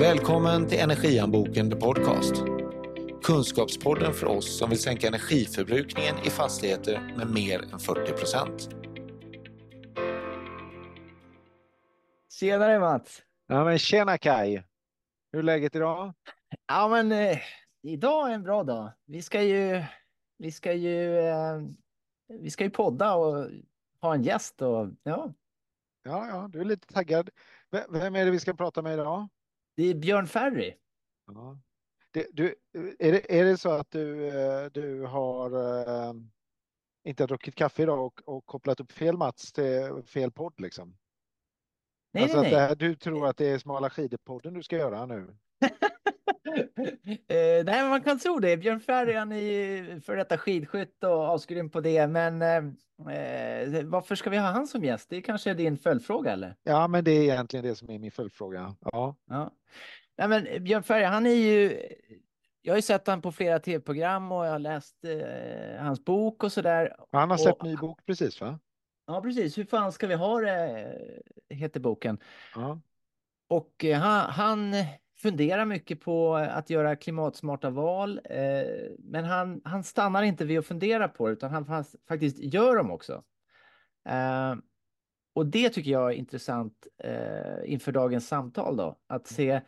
Välkommen till Energianboken The Podcast. Kunskapspodden för oss som vill sänka energiförbrukningen i fastigheter med mer än 40 procent. Tjenare Mats! Ja, men tjena Kai! Hur är läget idag? Ja, men eh, idag är en bra dag. Vi ska ju, vi ska ju, eh, vi ska ju podda och ha en gäst och ja. Ja, ja, du är lite taggad. V- Vem är det vi ska prata med idag? Det är Björn Ferry. Ja. Det, du, är, det, är det så att du, eh, du har eh, inte druckit kaffe idag och, och kopplat upp fel Mats till fel podd liksom? Nej, alltså nej, nej. här, du tror att det är smala skidor-podden du ska göra nu? eh, nej, man kan tro det. Björn Ferry, han är ju för detta skidskytt och asgrym på det. Men eh, eh, varför ska vi ha han som gäst? Det är kanske din följdfråga eller? Ja, men det är egentligen det som är min följdfråga. Ja, Ja. Nej, men Björn Ferry, han är ju... Jag har ju sett han på flera tv-program och jag har läst eh, hans bok och sådär. han har Och- släppt ny bok precis va? Ja, precis. Hur fan ska vi ha det, heter boken. Ja. Och eh, han, han funderar mycket på att göra klimatsmarta val. Eh, men han, han stannar inte vid att fundera på det, utan han faktiskt gör dem också. Eh, och det tycker jag är intressant eh, inför dagens samtal då. Att se,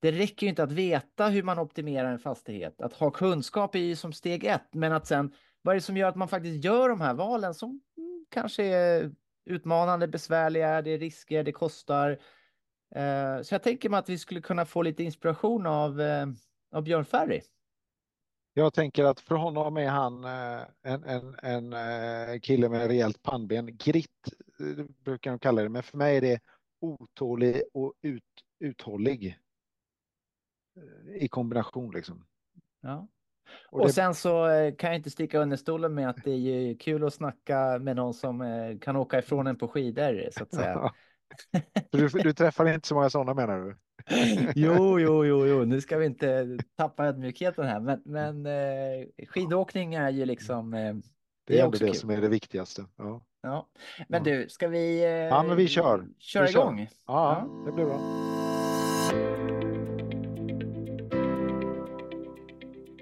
det räcker ju inte att veta hur man optimerar en fastighet. Att ha kunskap ju som steg ett, men att sen, vad är det som gör att man faktiskt gör de här valen som mm, kanske är utmanande, besvärliga, det är risker, det kostar. Eh, så jag tänker mig att vi skulle kunna få lite inspiration av, eh, av Björn Ferry. Jag tänker att för honom är han eh, en, en, en kille med rejält pannben. Gritt eh, brukar de kalla det, men för mig är det otålig och ut, uthållig i kombination liksom. Ja. Och Och, det, sen så kan jag inte sticka under stolen med att det är kul att snacka med någon som kan åka ifrån en på skidor så att säga. du, du träffar inte så många sådana menar du? Jo, jo, jo, jo, nu ska vi inte tappa ödmjukheten här, men, men eh, skidåkning är ju liksom. Eh, Det är ändå också det kul. som är det viktigaste. Ja, Ja, men Ja. du, ska vi? Eh, Ja, men vi kör. Köra Vi kör. igång. ja det blir bra.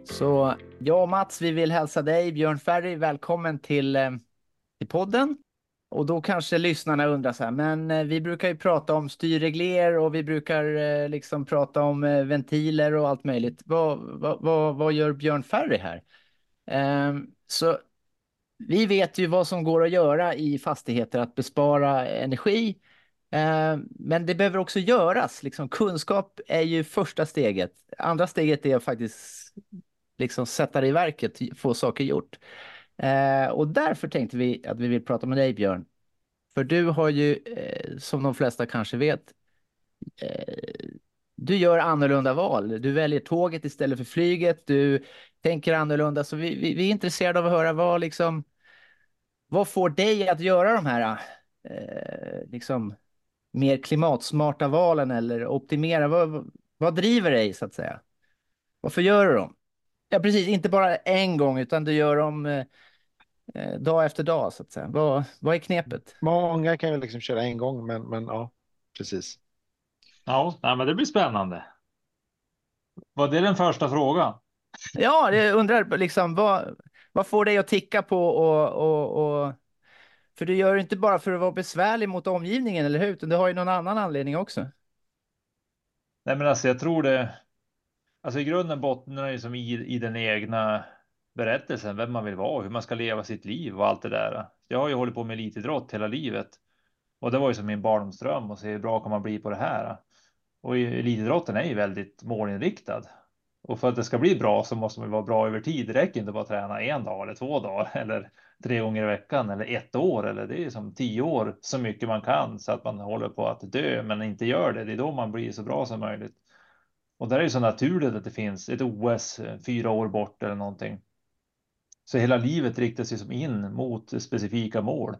Så jag och Mats, vi vill hälsa dig, Björn Ferry, välkommen till, eh, till podden. Och då kanske lyssnarna undrar så här, men eh, vi brukar ju prata om styrregler och vi brukar eh, liksom prata om eh, ventiler och allt möjligt. Vad, vad, vad, vad gör Björn Ferry här? Ehm, så vi vet ju vad som går att göra i fastigheter att bespara energi. Ehm, men det behöver också göras. Liksom, kunskap är ju första steget. Andra steget är att faktiskt liksom sätta det i verket, få saker gjort. Eh, och därför tänkte vi att vi vill prata med dig Björn. För du har ju, eh, som de flesta kanske vet, eh, du gör annorlunda val. Du väljer tåget istället för flyget. Du tänker annorlunda. Så vi, vi, vi är intresserade av att höra vad liksom, vad får dig att göra de här eh, liksom mer klimatsmarta valen eller optimera? Vad, vad driver dig så att säga? Varför gör du dem? Ja, precis. Inte bara en gång, utan du gör dem eh, dag efter dag, så att säga. Vad, vad är knepet? Många kan ju liksom köra en gång, men, men ja, precis. Ja, nej, men det blir spännande. Var det den första frågan? Ja, jag undrar liksom, vad, vad får dig att ticka på och, och, och... För du gör det inte bara för att vara besvärlig mot omgivningen, eller hur? Utan du har ju någon annan anledning också. Nej, men alltså jag tror det. Alltså i grunden bottnar det ju som i, i den egna berättelsen, vem man vill vara, hur man ska leva sitt liv och allt det där. Jag har ju hållit på med elitidrott hela livet och det var ju som min barndomsdröm och se hur bra kan man bli på det här. Och elitidrotten är ju väldigt målinriktad. Och för att det ska bli bra så måste man vara bra över tid. Det räcker inte bara att träna en dag eller två dagar eller tre gånger i veckan eller ett år eller det är som tio år så mycket man kan så att man håller på att dö men inte gör det. Det är då man blir så bra som möjligt. Och där är det så naturligt att det finns ett OS eh, fyra år bort eller någonting. Så hela livet riktas ju som in mot specifika mål.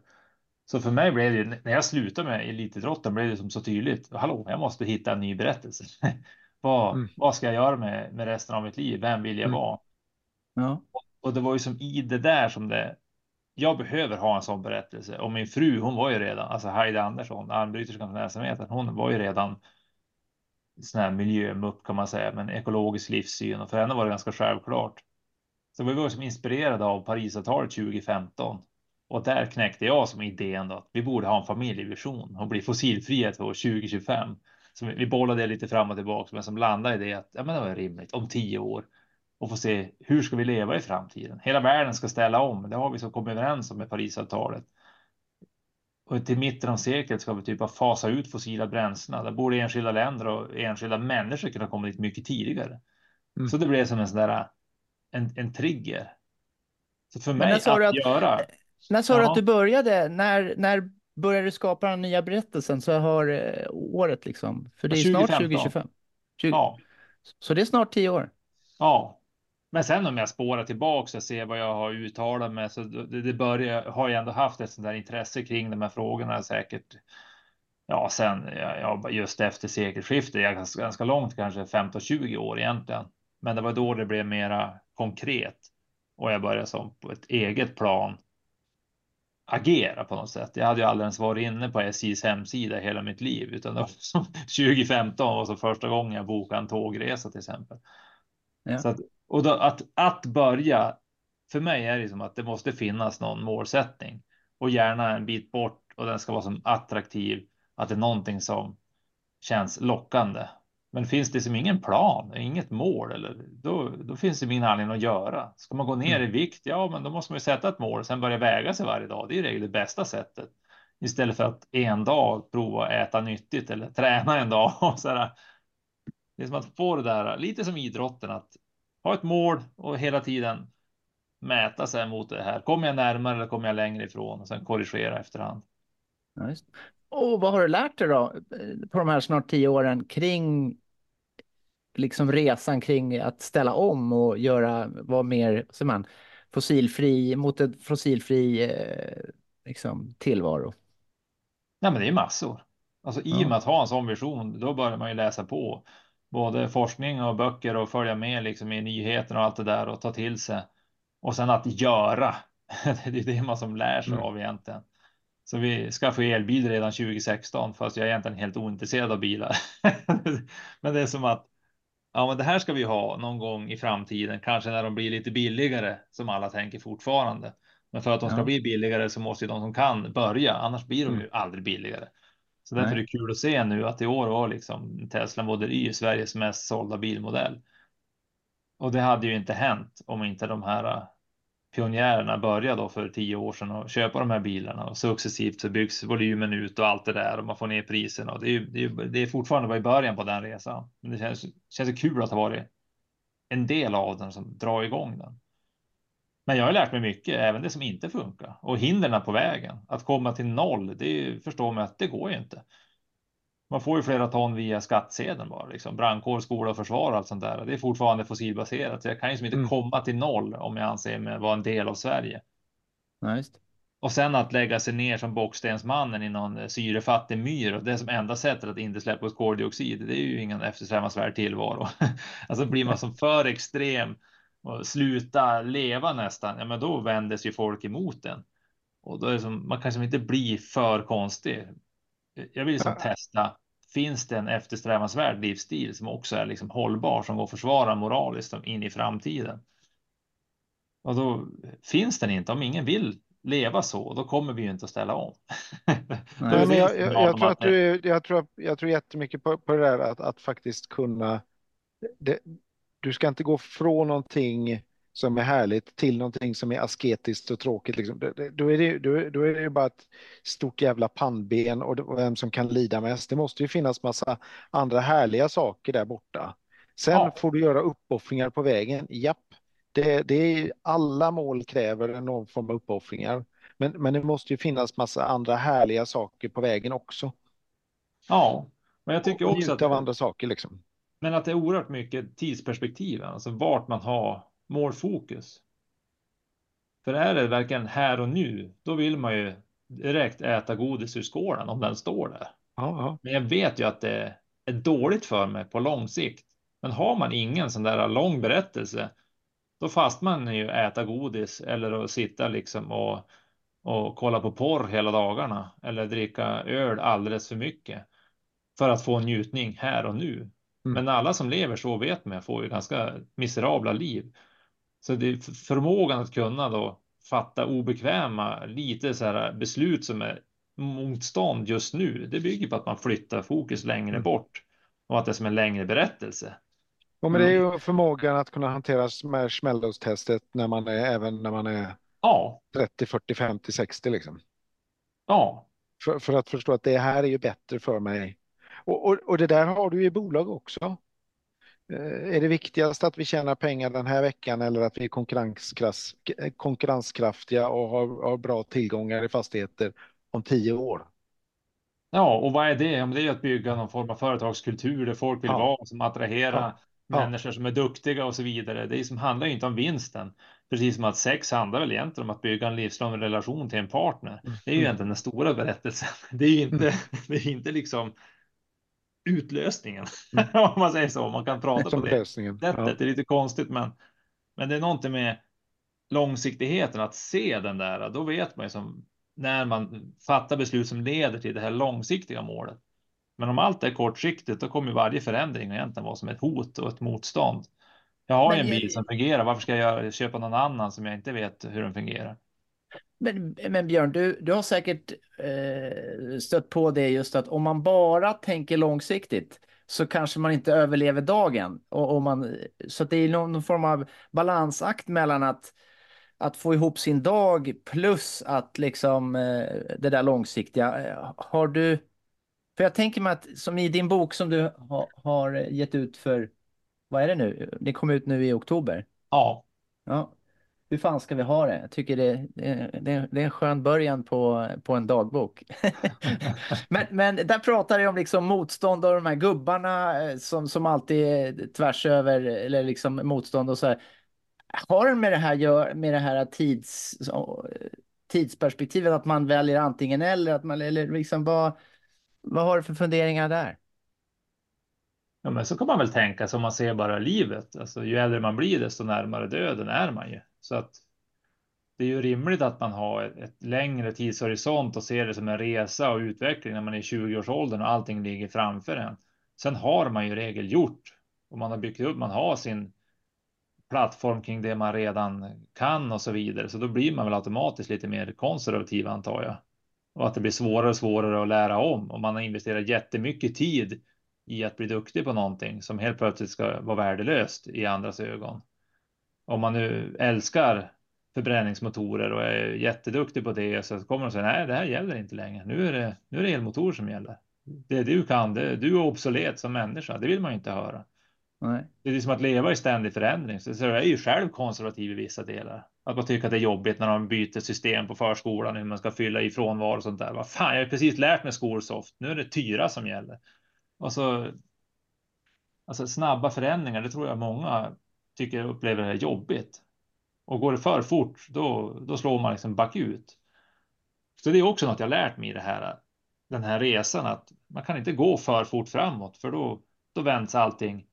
Så för mig blev det när jag slutade med elitidrotten blev det som så tydligt. Hallå, jag måste hitta en ny berättelse. vad, Mm. vad ska jag göra med, med resten av mitt liv? Vem vill jag Mm. vara? Ja. Och det var ju som i det där som det. Jag behöver ha en sån berättelse och min fru, hon var ju redan alltså Heidi Andersson, armbryterskan från ensamheten. Hon var ju redan sån här miljömupp kan man säga, men ekologisk livssyn och för henne var det ganska självklart. Så vi var som inspirerade av Parisavtalet 2015 och där knäckte jag som idén då att vi borde ha en familjevision och bli fossilfria till år 2025. Så vi bollade det lite fram och tillbaka, men som landade i det att ja, men det var rimligt om tio år och få se hur ska vi leva i framtiden? Hela världen ska ställa om. Det har vi så kommit överens om med Parisavtalet. Och till mitten av seklet ska vi typ fasa ut fossila bränslen. Där borde enskilda länder och enskilda människor kunna komma dit mycket tidigare. Mm. Så det blev som en sån där en, en trigger. Så för mig att, att, göra. När sa du att du började? När, när började du skapa den nya berättelsen? Så har eh, året liksom. För det är 2015. snart 2025. 20. Ja. Så det är snart tio år. Ja, men sen om jag spårar tillbaka och ser vad jag har uttalat mig så det, det börjar har jag ändå haft ett sånt där intresse kring de här frågorna säkert. Ja, sen ja, just efter sekelskiftet, jag ganska, ganska långt, kanske 15-20 år egentligen. Men det var då det blev mera konkret och jag började som på ett eget plan agera på något sätt. Jag hade ju aldrig ens varit inne på SJs hemsida hela mitt liv, utan det var som 2015 var så första gången jag bokade en tågresa till exempel. Ja. Så att, och då, att, att börja, för mig är det som att det måste finnas någon målsättning och gärna en bit bort och den ska vara som attraktiv, att det är någonting som känns lockande. Men finns det som ingen plan, inget mål, eller då, då finns det ingen anledning att göra. Ska man gå ner mm. i vikt, ja, men då måste man ju sätta ett mål och sen börja väga sig varje dag. Det är i regel det bästa sättet istället för att en dag prova att äta nyttigt eller träna en dag. Och så där. Det är som att få det där, lite som idrotten, att ha ett mål och hela tiden mäta sig mot det här. Kommer jag närmare eller kommer jag längre ifrån och sen korrigera efterhand. Ja. Och vad har du lärt dig då på de här snart tio åren kring liksom resan kring att ställa om och göra, vara mer, man, fossilfri, mot en fossilfri eh, liksom, tillvaro? Nej, men det är massor. Alltså i och med att ha en sån vision, då börjar man ju läsa på både forskning och böcker och följa med liksom i nyheterna och allt det där och ta till sig. Och sen att göra. det är det man som lär sig mm. av egentligen. Så vi skaffade elbil redan 2016 fast jag är egentligen helt ointresserad av bilar. men det är som att ja, men det här ska vi ha någon gång i framtiden, kanske när de blir lite billigare som alla tänker fortfarande. Men för att de ska ja. bli billigare så måste ju de som kan börja, annars blir de ju mm. aldrig billigare. Så därför Nej. är det kul att se nu att i år var liksom Tesla Model Y Sveriges mest sålda bilmodell. Och det hade ju inte hänt om inte de här pionjärerna började då för tio år sedan och köpa de här bilarna och successivt så byggs volymen ut och allt det där och man får ner priserna och det är, det är, det är fortfarande bara i början på den resan. Men det känns, känns kul att ha varit en del av den som drar igång den. Men jag har lärt mig mycket, även det som inte funkar och hindren på vägen. Att komma till noll, det förstår man att det går ju inte. Man får ju flera ton via skattsedeln bara, liksom brandkår, skola och försvar och allt sånt där. Det är fortfarande fossilbaserat, så jag kan ju som inte mm. komma till noll om jag anser mig vara en del av Sverige. Ja, och sen att lägga sig ner som bockstensmannen i någon syrefattig myr och det som enda sättet att inte släppa ut koldioxid. Det är ju ingen eftersträvansvärd tillvaro. alltså blir man som för extrem och sluta leva nästan, ja men då vänder sig folk emot den. Och då är det som, man kan som inte bli för konstig. Jag vill liksom testa, finns det en eftersträvansvärd livsstil som också är liksom hållbar, som går att försvara moraliskt in i framtiden? Och då finns den inte, om ingen vill leva så, då kommer vi ju inte att ställa om. Nej, men jag, jag, jag, tror att du, jag, tror, jag tror jättemycket på, på det där att, att faktiskt kunna det, du ska inte gå från någonting som är härligt till någonting som är asketiskt och tråkigt. Liksom. Då, är det, då, då är det ju bara ett stort jävla pannben och vem som kan lida mest. Det måste ju finnas massa andra härliga saker där borta. Sen ja. får du göra uppoffringar på vägen. Japp, det, det är, alla mål kräver någon form av uppoffringar. Men, men det måste ju finnas massa andra härliga saker på vägen också. Ja, men jag tycker också att... av andra saker liksom. Men att det är oerhört mycket tidsperspektiv, alltså vart man har målfokus. För är det verkligen här och nu, då vill man ju direkt äta godis ur skålen om den står där. Ja, Men jag vet ju att det är dåligt för mig på lång sikt. Men har man ingen sån där lång berättelse, då fast man ju äta godis eller att sitta liksom och, och kolla på porr hela dagarna eller dricka öl alldeles för mycket för att få njutning här och nu. Men alla som lever så vet man får ju ganska miserabla liv. Så det är förmågan att kunna då fatta obekväma, lite så här beslut som är motstånd just nu. Det bygger på att man flyttar fokus längre mm. bort och att det är som en längre berättelse. Ja, men det är ju förmågan att kunna hantera marshmallows-testet när man är även när man är ja. 30, 40, 50, 60 liksom. Ja. För, för att förstå att det här är ju bättre för mig. Och, och, och det där har du i bolag också. Eh, är det viktigast att vi tjänar pengar den här veckan eller att vi är konkurrenskraftiga och har, har bra tillgångar i fastigheter om tio år? Ja, och vad är det? Om det är att bygga någon form av företagskultur där folk vill ja. vara, som attraherar ja. Människor som är duktiga och så vidare. Det som handlar inte om vinsten. Precis som att sex handlar väl egentligen om att bygga en livslång relation till en partner. Mm. Det är ju egentligen den stora berättelsen. Det är inte, mm. det är inte liksom utlösningen. Mm. om man säger så. Man kan prata på det lösningen. sättet. Ja. Det är lite konstigt, men, men det är någonting med långsiktigheten att se den där. Då vet man ju som när man fattar beslut som leder till det här långsiktiga målet. Men om allt är kortsiktigt, då kommer varje förändring egentligen vara som ett hot och ett motstånd. Jag har ju en bil som fungerar. Varför ska jag köpa någon annan som jag inte vet hur den fungerar? Men, men Björn, du, du har säkert eh, stött på det just att om man bara tänker långsiktigt så kanske man inte överlever dagen. Och, och man, så det är någon, någon form av balansakt mellan att, att få ihop sin dag plus att liksom eh, det där långsiktiga. Eh, har du, för jag tänker mig att som i din bok som du ha, har gett ut för, vad är det nu? Det kom ut nu i oktober. Ja. Ja hur fan ska vi ha det? Jag tycker det, det, det, är en skön början på, på en dagbok. men, men där pratar jag om liksom motstånd och de här gubbarna eh, som, som alltid är tvärs över, eller liksom motstånd och så här. Har det med det här, med det här tids, tidsperspektivet att man väljer antingen eller, att man, eller liksom vad, vad har du för funderingar där? Ja, men så kan man väl tänka som man ser bara livet. Alltså, ju äldre man blir, desto närmare döden är man ju. Så att det är ju rimligt att man har ett, ett längre tidshorisont och ser det som en resa och utveckling när man är i 20-årsåldern och allting ligger framför en. Sen har man ju regel gjort och man har byggt upp, man har sin plattform kring det man redan kan och så vidare. Så då blir man väl automatiskt lite mer konservativ antar jag. Och att det blir svårare och svårare att lära om och man har investerat jättemycket tid i att bli duktig på någonting som helt plötsligt ska vara värdelöst i andras ögon om man nu älskar förbränningsmotorer och är jätteduktig på det så kommer de säga nej, det här gäller inte längre. Nu är det, nu är det elmotor som gäller. Det du kan, det, du är obsolet som människa. Det vill man ju inte höra. Nej. Det är som att leva i ständig förändring. Så, så jag är ju själv konservativ i vissa delar. Att man tycker att det är jobbigt när de byter system på förskolan, hur man ska fylla i frånvaro och sånt där. Vad fan, jag har precis lärt mig Skolsoft. Nu är det Tyra som gäller. Och så. Alltså snabba förändringar, det tror jag många tycker jag upplever det jobbigt. Och går det för fort, då, då slår man liksom bakut. Så det är också något jag lärt mig i det här, den här resan, att man kan inte gå för fort framåt, för då, då vänds allting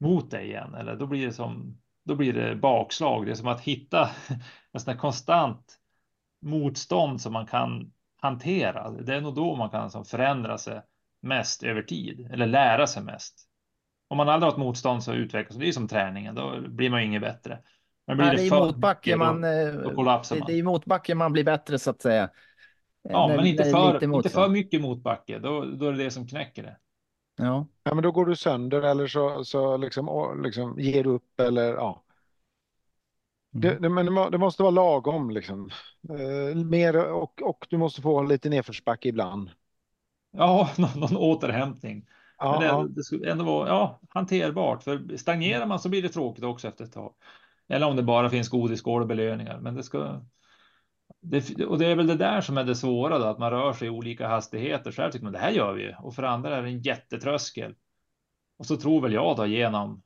mot dig igen, eller då blir det som, då blir det bakslag. Det är som att hitta en sån här konstant motstånd som man kan hantera. Det är nog då man kan förändra sig mest över tid, eller lära sig mest om man aldrig har ett motstånd så utvecklas det. är som träningen, då blir man ju inget bättre. Men blir Nej, det, det är motbacke man, eh, då, då man. Det, är motbacke man blir bättre så att säga. Ja, när, men inte för, inte för mycket motbacke. Då, då är det det som knäcker det. Ja. ja, men då går du sönder eller så, så liksom, liksom ger du upp eller ja. Mm. Det, det, men det måste vara lagom liksom. Eh, mer och, och du måste få lite nedförsbacke ibland. Ja, någon, någon återhämtning. Ja, Men det, det skulle ändå vara ja, hanterbart, för stagnerar man så blir det tråkigt också efter ett tag. Eller om det bara finns godisskål och belöningar. Men det ska. Det, och det är väl det där som är det svåra då, att man rör sig i olika hastigheter. Själv tycker man det här gör vi och för andra är det en jättetröskel. Och så tror väl jag då genom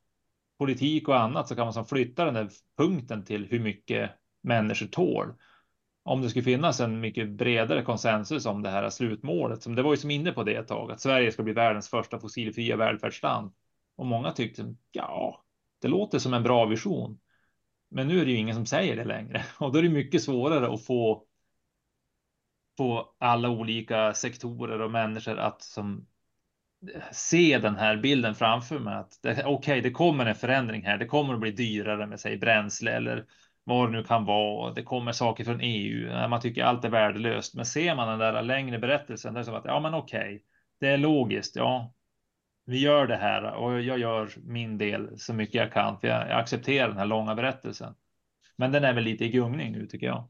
politik och annat så kan man som flytta den där punkten till hur mycket människor tål om det skulle finnas en mycket bredare konsensus om det här slutmålet, som det var ju som inne på det ett tag, att Sverige ska bli världens första fossilfria välfärdsland. Och många tyckte, ja, det låter som en bra vision. Men nu är det ju ingen som säger det längre och då är det mycket svårare att få På alla olika sektorer och människor att som eh, se den här bilden framför mig att okej, okay, det kommer en förändring här. Det kommer att bli dyrare med sig bränsle eller vad det nu kan vara. Det kommer saker från EU. Man tycker allt är värdelöst. Men ser man den där längre berättelsen, det är som att ja, men okej, okay, det är logiskt. Ja, vi gör det här och jag gör min del så mycket jag kan. För jag, jag accepterar den här långa berättelsen. Men den är väl lite i gungning nu tycker jag.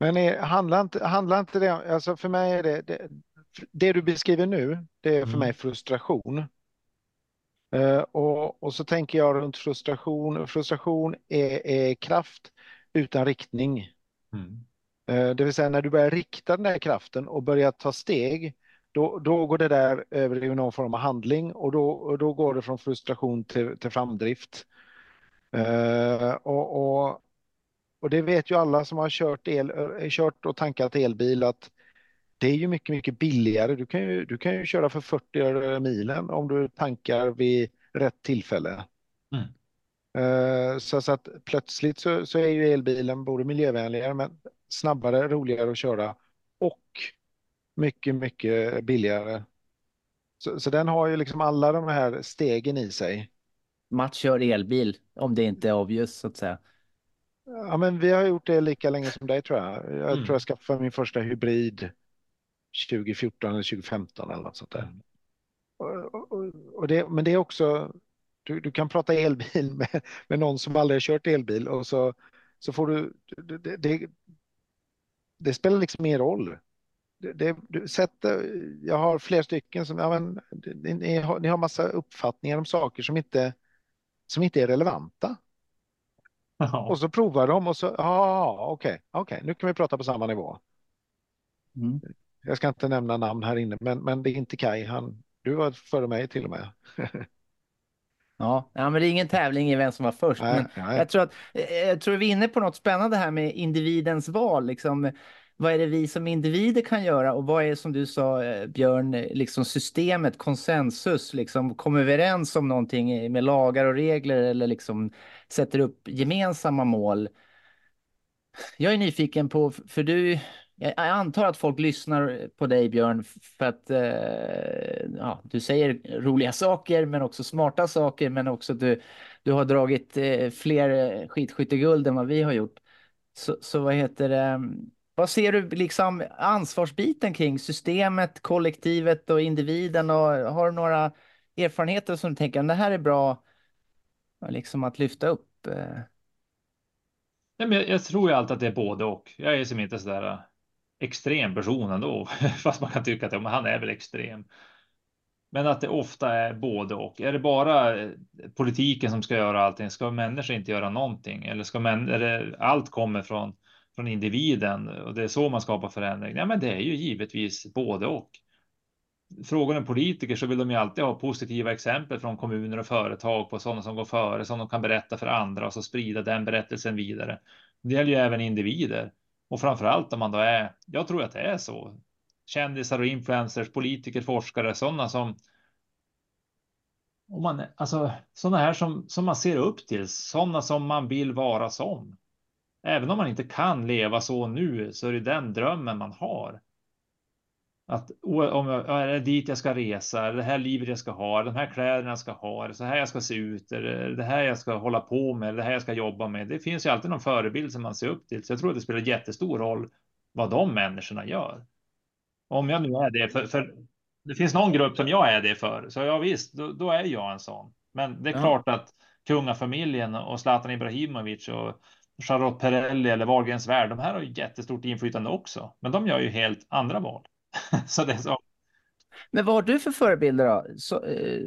Men är, handlar, inte, handlar inte det, alltså för mig är det, det, det du beskriver nu, det är för mm. mig frustration. Uh, och, och, så tänker jag runt frustration. Frustration är, är kraft utan riktning. Mm. Uh, det vill säga när du börjar rikta den där kraften och börjar ta steg, då, då går det där över i någon form av handling och då, och då går det från frustration till, till framdrift. Uh, och, och, och, det vet ju alla som har kört, el, kört och tankat elbil att det är ju mycket, mycket billigare. Du kan ju, du kan ju köra för 40 milen om du tankar vid rätt tillfälle. Mm. Uh, så, så, att plötsligt så, så, är ju elbilen både miljövänligare men snabbare, roligare att köra och mycket, mycket billigare. Så, så den har ju liksom alla de här stegen i sig. Mats kör elbil om det inte är obvious så att säga. Ja, men vi har gjort det lika länge som dig tror jag. Jag mm. tror jag skaffade min första hybrid 2014 eller 2015 eller något sånt där. Mm. Och, och, och det, men det är också, du, du, kan prata elbil med, med någon som aldrig har kört elbil och så, så får du, det, det, det spelar liksom ingen roll. Det, det, du sätter, jag har flera stycken som, ja men, ni, har, ni har massa uppfattningar om saker som inte, som inte är relevanta. Ja. Och så provar de och så, ja okej, okay, okay, nu kan vi prata på samma nivå. Mm. Jag ska inte nämna namn här inne, men, men det är inte Kai. Han, du var före mig till och med. Ja, men det är ingen tävling i vem som var först. Nej, men nej. Jag, tror att, eh, jag tror vi är inne på något spännande här med individens val. Liksom, vad är det vi som individer kan göra och vad är som du sa eh, Björn, liksom systemet, konsensus, liksom kommer vi överens om någonting med lagar och regler eller liksom sätter upp gemensamma mål? Jag är nyfiken på, för du jag antar att folk lyssnar på dig Björn för att eh, ja, du säger roliga saker men också smarta saker men också att du, du har dragit eh, fler eh, skidskytteguld än vad vi har gjort. Så, så vad heter det? Vad ser du liksom ansvarsbiten kring systemet, kollektivet och individen och har du några erfarenheter som du tänker det här är bra liksom att lyfta upp? Eh? Nej, men jag, jag tror ju alltid att det är både och. Jag är som inte sådär eh, extrem person ändå, fast man kan tycka att ja, men han är väl extrem. Men att det ofta är både och. Är det bara eh, politiken som ska göra allting? Ska människor inte göra någonting? Eller ska män, är det, allt kommer från, från individen och det är så man skapar förändring? Ja, men det är ju givetvis både och. Frågar en politiker så vill de ju alltid ha positiva exempel från kommuner och företag på sådana som går före, som de kan berätta för andra och så sprida den berättelsen vidare. Det gäller ju även individer. Och framför allt om man då är, jag tror att det är så, kändisar och influencers, politiker, forskare, sådana som om man, alltså sådana här som, som man ser upp till, sådana som man vill vara som. Även om man inte kan leva så nu så är det den drömmen man har. Att om jag, är det dit jag ska resa, är det här livet jag ska ha, de här kläderna jag ska ha, är det så här jag ska se ut, är det, det här jag ska hålla på med, det här jag ska jobba med. Det finns ju alltid någon förebild som man ser upp till, så jag tror att det spelar jättestor roll vad de människorna gör. Om jag nu är det, för, för det finns någon grupp som jag är det för, så ja visst, då, då är jag en sån. Men det är ja. klart att kungafamiljen och Zlatan Ibrahimovic och Charlotte Perrelli eller Wahlgrens värld, de här har ju jättestort inflytande också, men de gör ju helt andra val. så det är så. Men vad har du för förebilder då? Så, eh,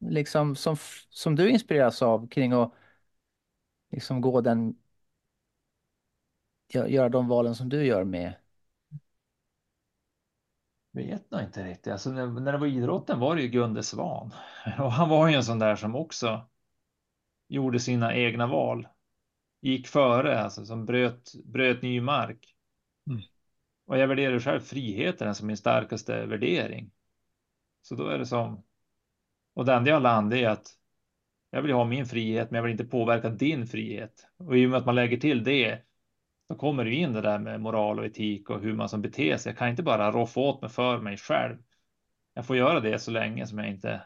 liksom som, som du inspireras av kring att liksom gå den, göra de valen som du gör med? vet nog inte riktigt. Alltså när, när det var idrotten var det ju Gunde Svan och han var ju en sån där som också gjorde sina egna val. Gick före, alltså som bröt, bröt ny mark. Mm. Och jag värderar själv friheten som min starkaste värdering. Så då är det som. Och det enda jag landar är att jag vill ha min frihet, men jag vill inte påverka din frihet. Och i och med att man lägger till det, då kommer det in det där med moral och etik och hur man som beter sig. Jag kan inte bara roffa åt mig för mig själv. jag får göra det så länge som jag inte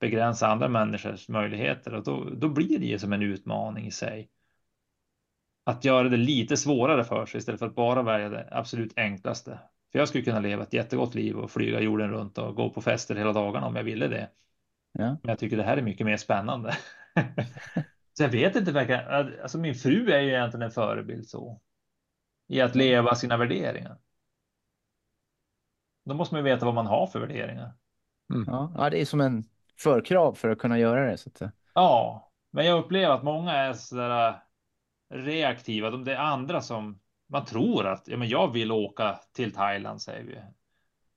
begränsar andra människors möjligheter och då, då blir det ju som en utmaning i sig. Att göra det lite svårare för sig istället för att bara välja det absolut enklaste. För jag skulle kunna leva ett jättegott liv och flyga jorden runt och gå på fester hela dagarna om jag ville det. Ja. Men jag tycker det här är mycket mer spännande. så jag vet inte, verkligen, alltså min fru är ju egentligen en förebild så. I att leva sina värderingar. Då måste man ju veta vad man har för värderingar. Mm. Ja, ja, det är som en förkrav för att kunna göra det. Så att... Ja, men jag upplever att många är sådär reaktiva. Det är andra som man tror att ja, men jag vill åka till Thailand säger vi.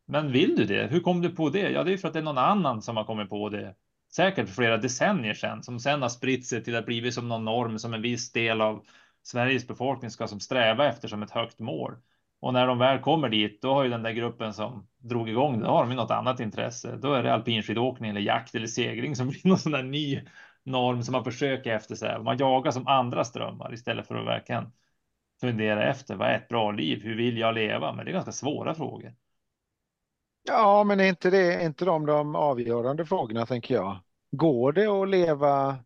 Men vill du det? Hur kom du på det? Ja, det är för att det är någon annan som har kommit på det. Säkert för flera decennier sedan som sedan har spritt sig till att bli som någon norm som en viss del av Sveriges befolkning ska som sträva efter som ett högt mål. Och när de väl kommer dit, då har ju den där gruppen som drog igång det, då har de ju något annat intresse. Då är det alpinskidåkning eller jakt eller segling som blir någon sån där ny norm som man försöker efter sig. Man jagar som andra strömmar istället för att verkligen fundera efter vad är ett bra liv? Hur vill jag leva? Men det är ganska svåra frågor. Ja, men är inte det är inte de de avgörande frågorna tänker jag. Går det att leva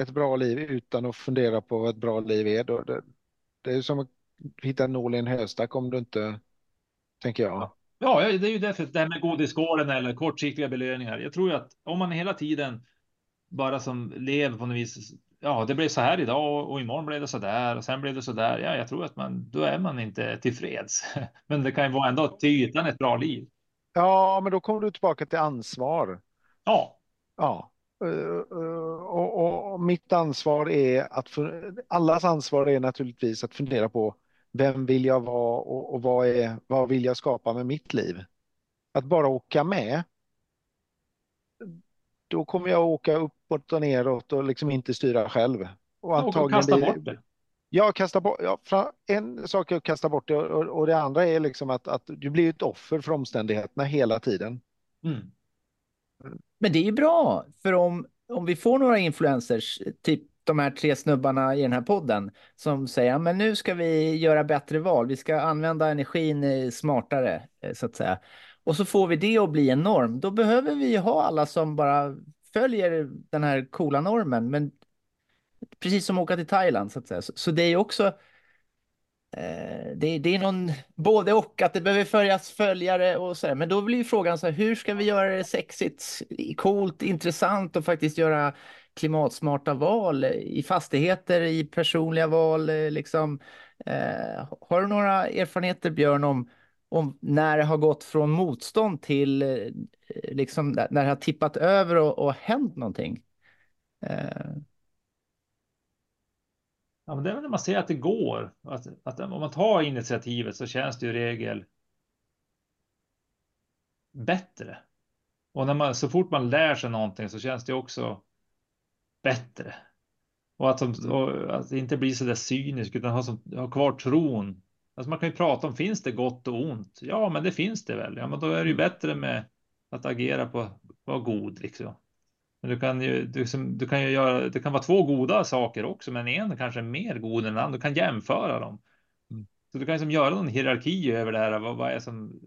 ett bra liv utan att fundera på vad ett bra liv är? Då det, det är som att hitta en nål i en höstack om du inte, tänker jag. Ja, det är ju därför det här med godisskålen eller kortsiktiga belöningar. Jag tror ju att om man hela tiden bara som lever på något vis. Ja, det blev så här idag och imorgon blev det så där och sen blev det så där. Ja, jag tror att man då är man inte tillfreds. Men det kan ju vara ändå till ytan ett bra liv. Ja, men då kommer du tillbaka till ansvar. Ja. Ja, eh, eh, och, och, och mitt ansvar är att för, allas ansvar är naturligtvis att fundera på vem vill jag vara och, och vad, är, vad vill jag skapa med mitt liv? Att bara åka med, då kommer jag åka uppåt och neråt och liksom inte styra själv. Och antagligen kasta bort det. Ja, kasta bort, ja, en sak är att kasta bort det och, och det andra är liksom att, att du blir ett offer för omständigheterna hela tiden. Mm. Men det är ju bra, för om, om vi får några influencers, typ de här tre snubbarna i den här podden som säger men nu ska vi göra bättre val. Vi ska använda energin eh, smartare eh, så att säga. Och så får vi det att bli en norm. Då behöver vi ha alla som bara följer den här coola normen. Men precis som att åka till Thailand så att säga. Så, så det är också Eh, det, det, är någon både och, att det behöver följas följare och så. där. Men då blir frågan så här, hur ska vi göra det sexigt, coolt, intressant och faktiskt göra klimatsmarta val i fastigheter, i personliga val? Liksom. Eh, har du några erfarenheter, Björn, om, om när det har gått från motstånd till eh, liksom, när det har tippat över och, och hänt någonting? Eh. Ja, men det är väl när man ser att det går. Att, att om man tar initiativet så känns det i regel bättre. Och när man, så fort man lär sig någonting så känns det också bättre. Och att, och att inte bli så där cynisk utan ha, som, ha kvar tron. Alltså man kan ju prata om finns det gott och ont? Ja, men det finns det väl. Ja, men då är det ju bättre med att agera på vara god liksom. Men du kan ju, du, du, kan ju göra, det kan vara två goda saker också, men en kanske är mer god än den andra. Du kan jämföra dem. Mm. Så du kan liksom göra någon hierarki över det här. Vad, vad är som,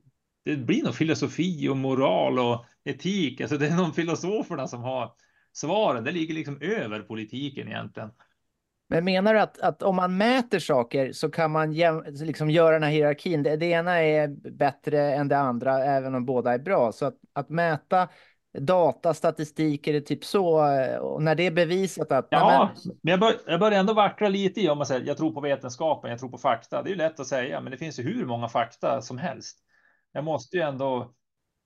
det blir nog filosofi och moral och etik. Alltså det är nog filosoferna som har svaren. Det ligger liksom över politiken egentligen. Men menar du att, att om man mäter saker så kan man liksom göra den här hierarkin? Det, det, ena är bättre än det andra, även om båda är bra. Så att, att mäta data, statistik, är det typ så? Och när det är bevisat att... Ja, men, men jag, bör, jag börjar ändå vackla lite i om man säger jag tror på vetenskapen, jag tror på fakta. Det är ju lätt att säga, men det finns ju hur många fakta som helst. Jag måste ju ändå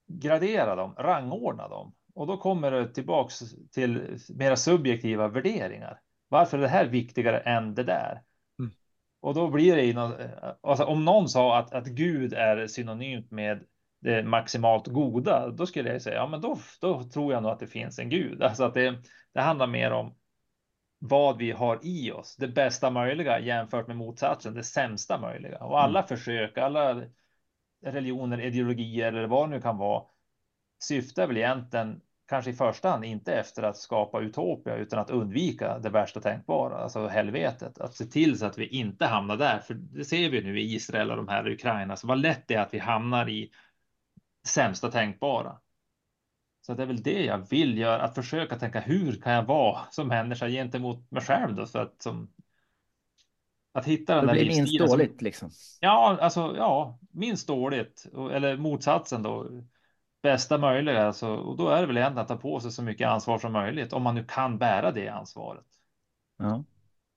gradera dem, rangordna dem. Och då kommer det tillbaks till mera subjektiva värderingar. Varför är det här viktigare än det där? Mm. Och då blir det alltså om någon sa att, att Gud är synonymt med det maximalt goda, då skulle jag säga, ja, men då, då tror jag nog att det finns en gud. Alltså att det, det handlar mer om vad vi har i oss, det bästa möjliga jämfört med motsatsen, det sämsta möjliga. Och alla mm. försök, alla religioner, ideologier eller vad det nu kan vara, syftar väl egentligen kanske i första hand inte efter att skapa utopia utan att undvika det värsta tänkbara, alltså helvetet. Att se till så att vi inte hamnar där, för det ser vi nu i Israel och de här Ukraina, så vad lätt det är att vi hamnar i sämsta tänkbara. Så det är väl det jag vill göra, att försöka tänka hur kan jag vara som människa gentemot mig själv då, för att som. Att hitta den Det där blir minst livsstilen. som- dåligt liksom. Ja, alltså ja, minst dåligt eller motsatsen då. Bästa möjliga, alltså, och då är det väl egentligen att ta på sig så mycket ansvar som möjligt om man nu kan bära det ansvaret. Ja.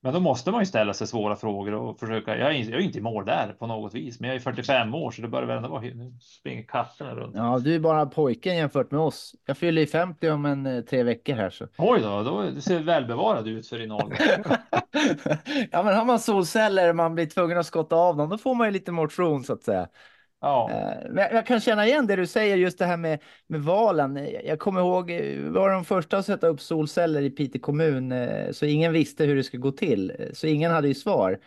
Men då måste man ju ställa sig svåra frågor och försöka. Jag är, jag är inte i mål där på något vis, men jag är 45 år så det börjar väl ändå vara. Nu springer katterna runt. ja, du är bara pojken jämfört med oss. Jag fyller i 50 om en eh, tre veckor här så. Oj då, då du ser välbevarad ut för din ålder. ja, men har man solceller och man blir tvungen att skotta av dem, då får man ju lite motion så att säga. Ja, eh, Men jag- jag kan känna igen det du säger, just det här med, med valen. Jag- kommer ihåg, eh, vi var de första att sätta upp solceller i Piteå kommun, eh, så ingen visste hur det skulle gå till. Så ingen hade ju svar.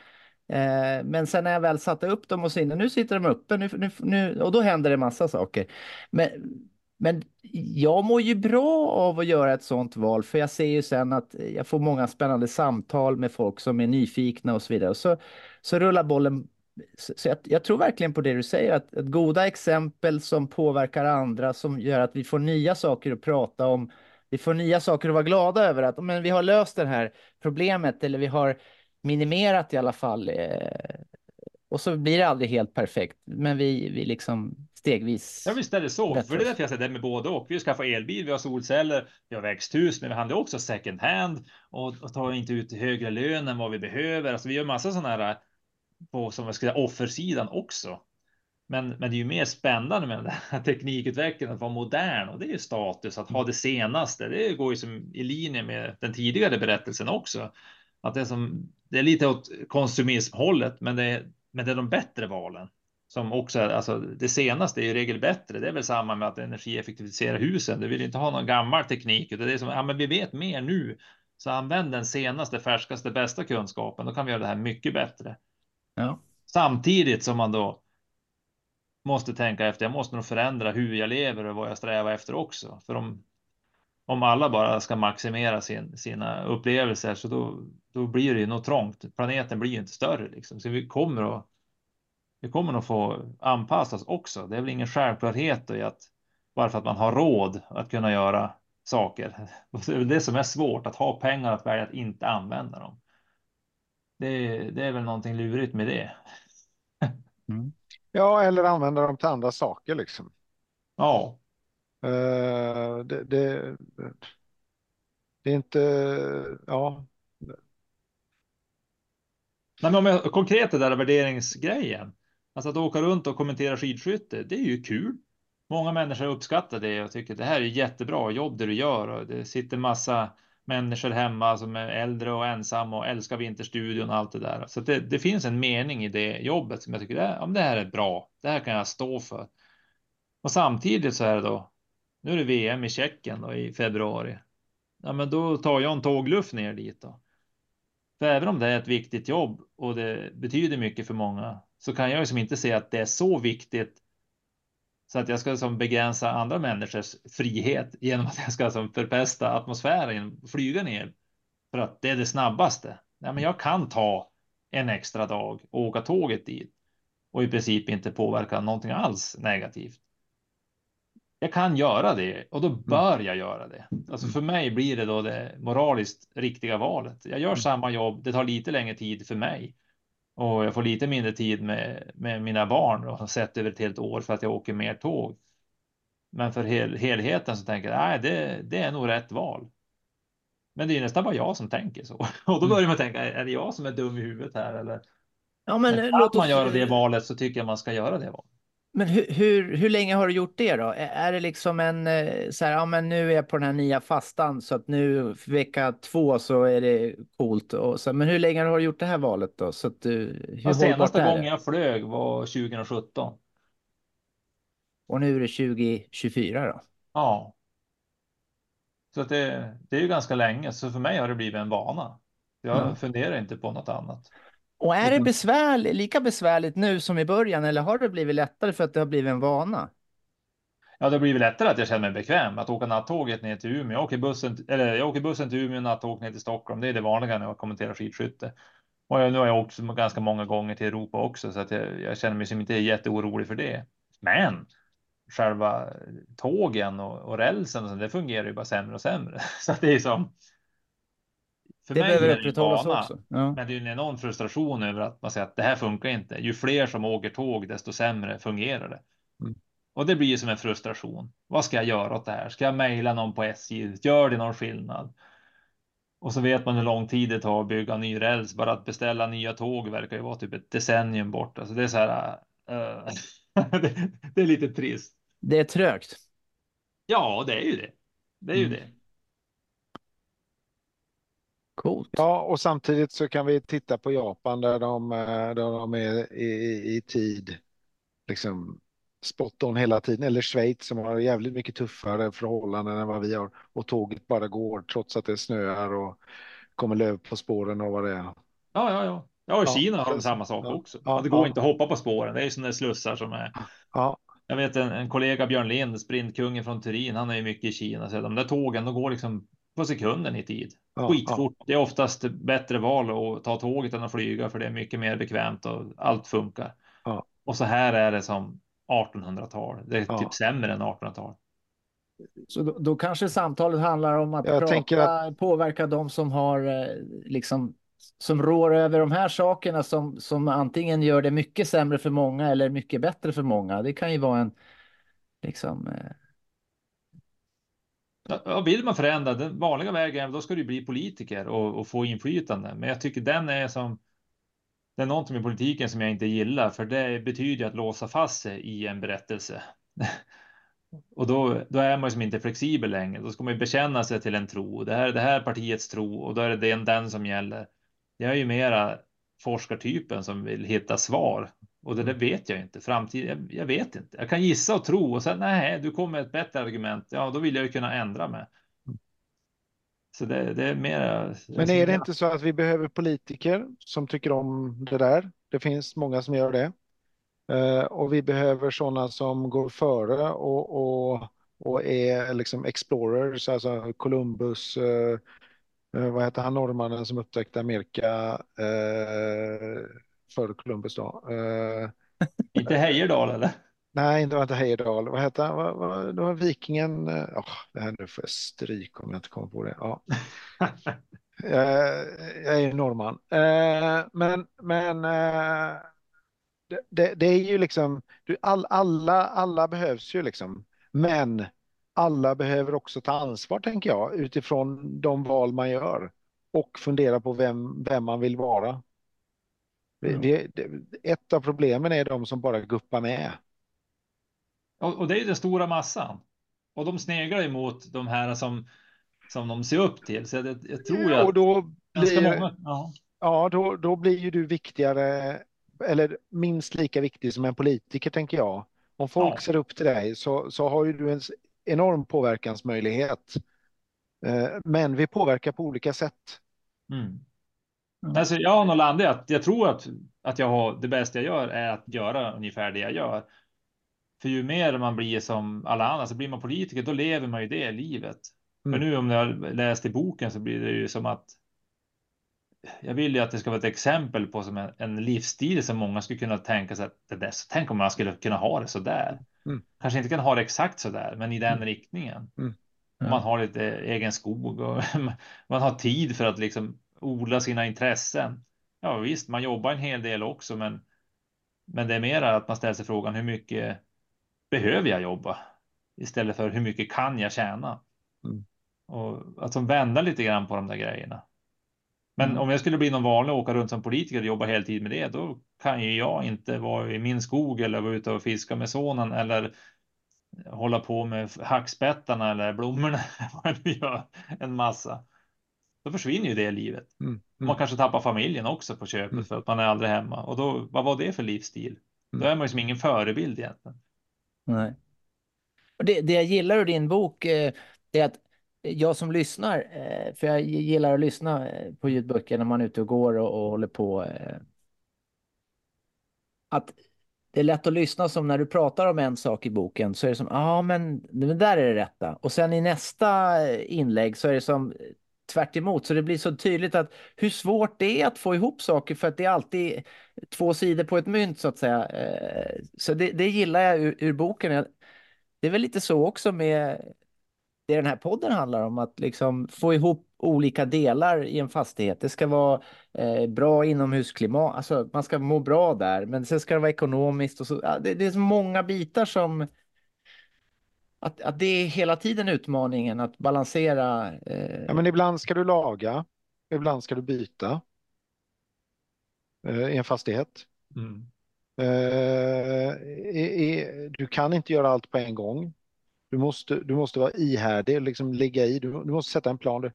Men sen när jag väl satte upp dem och så inne, nu sitter de uppe, nu, nu, nu, och då händer det massa saker. Men, men jag mår ju bra av att göra ett sånt val, för jag ser ju sen att jag får många spännande samtal med folk som är nyfikna och så vidare. Och så, så rullar bollen så jag, jag tror verkligen på det du säger, att, att goda exempel som påverkar andra, som gör att vi får nya saker att prata om. Vi får nya saker att vara glada över, att men vi har löst det här problemet eller vi har minimerat i alla fall. Eh, och så blir det aldrig helt perfekt, men vi, vi liksom stegvis. Ja, visst är det så. Bättre För det är därför jag säger det med både och. Vi skaffar elbil, vi har solceller, vi har växthus, men vi handlar också second hand och, och tar inte ut högre lön än vad vi behöver. Alltså vi gör massa sådana här på som jag ska säga offersidan också. Men, men det är ju mer spännande med den här teknikutvecklingen att vara modern och det är ju status att ha det senaste. Det går ju som i linje med den tidigare berättelsen också. Att det är som det är lite åt konsumismhållet, men det är, men det är de bättre valen som också alltså det senaste är i regel bättre. Det är väl samma med att energieffektivisera husen. Du vill inte ha någon gammal teknik, utan det är som ja, men vi vet mer nu. Så använd den senaste, färskaste, bästa kunskapen. Då kan vi göra det här mycket bättre. Ja. Samtidigt som man då måste tänka efter. Jag måste nog förändra hur jag lever och vad jag strävar efter också. För om, om alla bara ska maximera sin, sina upplevelser så då, då blir det ju nog trångt. Planeten blir ju inte större liksom. Så vi kommer att vi kommer nog få anpassas också. Det är väl ingen självklarhet i att bara för att man har råd att kunna göra saker. Det är väl det som är svårt, att ha pengar att välja att inte använda dem. Det, det är väl någonting lurigt med det. Mm. Ja, eller använda dem till andra saker liksom. Ja, Eh, det, det, det är inte, ja, Nej, men om jag konkret det där värderingsgrejen. Alltså att åka runt och kommentera skidskytte, det är ju kul. Många människor uppskattar det och tycker det här är jättebra jobb det du gör och det sitter massa människor hemma som är äldre och ensamma och älskar Vinterstudion och allt det där. Så det, det finns en mening i det jobbet som jag tycker det, om det här är bra. Det här kan jag stå för. Och samtidigt så är det då. Nu är det VM i Tjeckien då i februari. Ja, men då tar jag en tågluff ner dit då. För även om det är ett viktigt jobb och det betyder mycket för många så kan jag ju som inte se att det är så viktigt så att jag ska som begränsa andra människors frihet genom att jag ska som förpesta atmosfären flyga ner för att det är det snabbaste. Nej, men jag kan ta en extra dag och åka tåget dit och i princip inte påverka någonting alls negativt. Jag kan göra det och då bör jag göra det. Alltså för mig blir det då det moraliskt riktiga valet. Jag gör samma jobb. Det tar lite längre tid för mig och jag får lite mindre tid med, med mina barn och sett över ett helt år för att jag åker mer tåg. Men för hel, helheten så tänker jag nej, det, det är nog rätt val. Men det är nästan bara jag som tänker så. Och då börjar man tänka, är det jag som är dum i huvudet här eller? Ja, men, Men låt man oss, göra det valet så tycker jag man ska göra det valet. Men hur, hur, hur länge har du gjort det då? Är det liksom en eh, så här, ja men nu är jag på den här nya fastan så att nu vecka två så är det coolt. Och så, men hur länge har du gjort det här valet då? Så att du, hur senaste gången jag flög var 2017. Och nu är det 2024 då? Ja. Så att det, det är ju ganska länge, så för mig har det blivit en vana. Jag Ja. funderar inte på något annat. Och är det Mhm. besvärligt, lika besvärligt nu som i början eller har det blivit lättare för att det har blivit en vana? Ja, det blir väl lättare att jag känner mig bekväm att åka nattåget ner till Umeå. Jag åker bussen, eller jag åker bussen till Umeå, nattåg ner till Stockholm. Det är det vanliga när jag kommenterar skidskytte. Och jag, nu har jag åkt ganska många gånger till Europa också, så att jag, jag känner mig som inte jätteorolig för det. Men själva tågen och, och rälsen och så, det fungerar ju bara sämre och sämre. Så att det är som. För det mig behöver upprätthållas också. Ja. Men det är ju en enorm frustration över att man säger att det här funkar inte. Ju fler som åker tåg, desto sämre fungerar det. Mm. Och det blir ju som en frustration. Vad ska jag göra åt det här? Ska jag mejla någon på SJ? Gör det någon skillnad? Och så vet man hur lång tid det tar att bygga ny räls. Bara att beställa nya tåg verkar ju vara typ ett decennium bort. Alltså det är så här. Uh, det, det, är lite trist. Det är trögt. Ja, det är ju det. Det är ju mm. det. Coolt. Ja, och samtidigt så kan vi titta på Japan där de, eh, där de är i, i tid. Liksom spot on hela tiden. Eller Schweiz som har jävligt mycket tuffare förhållanden än vad vi har. Och tåget bara går trots att det snöar och kommer löv på spåren och vad det är. Ja, ja, ja. Ja, och ja, Kina har de samma sak ja, också. Ja, det går ja. inte att hoppa på spåren. Det är ju sådana slussar som är. Ja. Jag vet en, en kollega Björn Lind, sprintkungen från Turin. Han är ju mycket i Kina, så de där tågen, de går liksom på sekunden i tid. Skitfort. Det är oftast bättre val att ta tåget än att flyga, för det är mycket mer bekvämt och allt funkar. Och så här är det som 1800-tal. Det är typ sämre än 1800-tal. Så då, då, kanske samtalet handlar om att jag prata, att... påverka de som har eh, liksom som rår över de här sakerna som, som antingen gör det mycket sämre för många eller mycket bättre för många. Det kan ju vara en liksom. Ja, vill man förändra den vanliga vägen, då ska du bli politiker och, och, få inflytande. Men jag tycker den är som. Det är någonting med politiken som jag inte gillar, för det betyder att låsa fast sig i en berättelse. Och då, då är man ju som inte flexibel längre. Då ska man ju bekänna sig till en tro. Det här är det här partiets tro och då är det den, den som gäller. Jag är ju mera forskartypen som vill hitta svar och det där mm. vet jag inte. Framtiden, jag, jag, vet inte. Jag kan gissa och tro och sen nej, du kommer ett bättre argument. Ja, då vill jag ju kunna ändra mig. Mm. Så det, det är mera. Men är det inte så att vi behöver politiker som tycker om det där? Det finns många som gör det. Uh, och vi behöver sådana som går före och, och, och är liksom explorers, alltså Columbus, uh, Eh, vad heter han norrmannen som upptäckte Amerika eh, före Columbus då? Eh, inte Heyerdahl eller? Nej, det var inte Heyerdahl. Vad hette han? Vad, vad, det var vikingen. Oh, det här nu får jag stryk om jag inte kommer på det. Ja. jag är norrman. men men det, det, är ju liksom, all, alla, alla behövs ju liksom. Men alla behöver också ta ansvar, tänker jag, utifrån de val man gör och fundera på vem, vem man vill vara. Mm. Det, det, ett av problemen är de som bara guppar med. Och, och det är ju den stora massan. Och de sneglar emot de här som, som de ser upp till. Så jag, jag tror ju att och då blir, många, ja. ja, då, då blir ju du viktigare eller minst lika viktig som en politiker, tänker jag. Om folk ja. ser upp till dig så, så har ju du en enorm påverkansmöjlighet. Eh, men vi påverkar på olika sätt. Mm. Mm. Alltså, jag har nog landat att jag tror att, att jag har det bästa jag gör är att göra ungefär det jag gör. För ju mer man blir som alla andra, så blir man politiker, då lever man ju det livet. Mm. För nu om jag läst i boken så blir det ju som att jag vill ju att det ska vara ett exempel på som en, en livsstil som många skulle kunna tänka sig att det där, så tänk om man skulle kunna ha det så där. Mm. Kanske inte kan ha det exakt så där, men i den mm. riktningen. Mm. Ja. Man har lite egen skog och man har tid för att liksom odla sina intressen. Ja visst, man jobbar en hel del också, men men det är mer att man ställer sig frågan hur mycket behöver jag jobba istället för hur mycket kan jag tjäna? Mm. Och att vända lite grann på de där grejerna. Men mm. om jag skulle bli någon vanlig och åka runt som politiker och jobba heltid med det, då kan ju jag inte vara i min skog eller vara ute och fiska med sonen eller hålla på med hackspettarna eller blommorna, vad gör, en massa. Då försvinner ju det livet. Mm. Mm. Man kanske tappar familjen också på köpet mm. för att man är aldrig hemma. Och då, vad var det för livsstil? Då mm. är man ju som ingen förebild egentligen. Nej. Och det, det jag gillar ur din bok eh, är att jag som lyssnar, eh, för jag gillar att lyssna eh, på ljudböcker när man är ute och går och, och håller på. Eh, att det är lätt att lyssna som när du pratar om en sak i boken så är det som, ja ah, men det där är det rätta. Och sen i nästa inlägg så är det som tvärt emot. Så det blir så tydligt att hur svårt det är att få ihop saker för att det är alltid två sidor på ett mynt så att säga. Eh, så det, det gillar jag ur, ur boken. det är väl lite så också med det den här podden handlar om, att liksom få ihop olika delar i en fastighet. Det ska vara eh, bra inomhusklimat, alltså man ska må bra där, men sen ska det vara ekonomiskt och så. Ja, det, det, är så många bitar som att, att det är hela tiden utmaningen att balansera. Eh... Ja, men ibland ska du laga, ibland ska du byta eh, i en fastighet. Mm. Eh, du kan inte göra allt på en gång. Du måste, du måste vara ihärdig, liksom ligga i. Du, du måste sätta en plan.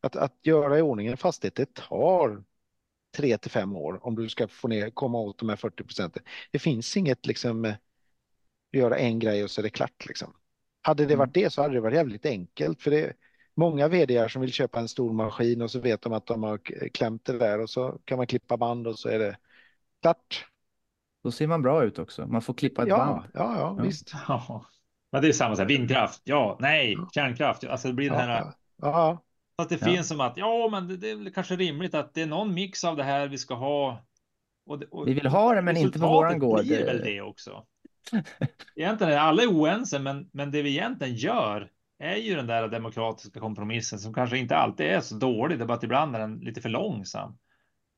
Att, att göra i ordning en fastighet, det tar tre till fem år om du ska få ner, komma åt de här 40 procenten. Det finns inget liksom göra en grej och så är det klart liksom. Hade det varit mm. det så hade det varit jävligt enkelt för det är många vd som vill köpa en stor maskin och så vet de att de har klämt det där och så kan man klippa band och så är det klart. Då ser man bra ut också. Man får klippa ett ja, band. Ja, ja, ja. visst. Ja. Men det är samma, så här, vindkraft, ja, nej, kärnkraft, alltså det blir den här. Ja. Så att det finns som att, ja, men det, det är kanske rimligt att det är någon mix av det här vi ska ha. Och det, och vi vill ha det, men inte på våran gård. blir väl det också. Egentligen är alla oense, men, men det vi egentligen gör är ju den där demokratiska kompromissen som kanske inte alltid är så dålig. Det är bara att ibland är den lite för långsam.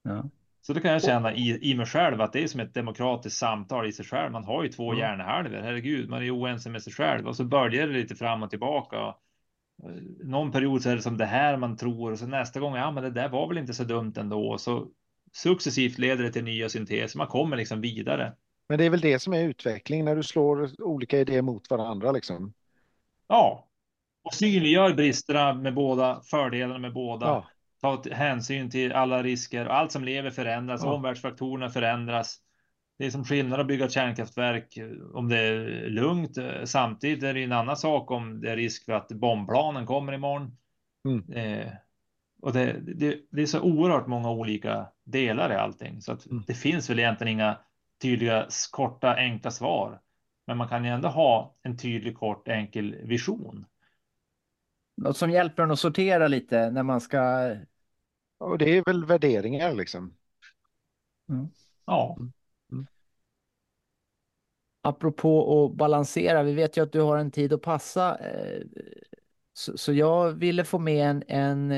Ja. Så det kan jag känna i, i mig själv att det är som ett demokratiskt samtal i sig själv. Man har ju två mm. hjärnhalvor. Herregud, man är oense med sig själv och så böljar det lite fram och tillbaka. Någon period så är det som det här man tror och så nästa gång, ja, men det där var väl inte så dumt ändå. Så successivt leder det till nya synteser. Man kommer liksom vidare. Men det är väl det som är utveckling när du slår olika idéer mot varandra liksom. Ja, och synliggör bristerna med båda, fördelarna med båda. Ja ta hänsyn till alla risker. Allt som lever förändras, ja. omvärldsfaktorerna förändras. Det är som skillnad att bygga kärnkraftverk om det är lugnt. Samtidigt är det en annan sak om det är risk för att bombplanen kommer imorgon. Mm. Eh, och det, det, det, är så oerhört många olika delar i allting så att mm. det finns väl egentligen inga tydliga, korta, enkla svar. Men man kan ju ändå ha en tydlig, kort, enkel vision. Något som hjälper en att sortera lite när man ska och det är väl värderingar liksom. Mm. Ja. Mm. mm. Apropå att balansera, vi vet ju att du har en tid att passa. Eh, så jag ville få med en, en,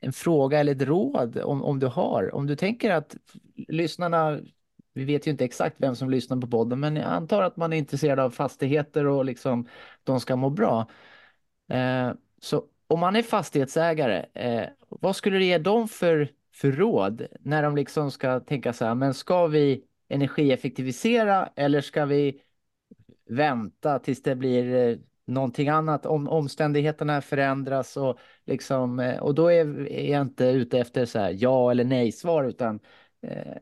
en fråga eller ett råd om, om du har. Om du tänker att lyssnarna, vi vet ju inte exakt vem som lyssnar på podden, men jag antar att man är intresserad av fastigheter och liksom de ska må bra. Eh, så om man är fastighetsägare, eh, vad skulle du ge dem för, för råd när de liksom ska tänka så här, men ska vi energieffektivisera eller ska vi vänta tills det blir eh, någonting annat, om omständigheterna förändras och liksom, eh, och då är, är jag inte ute efter så här ja eller nej svar utan eh, Eh,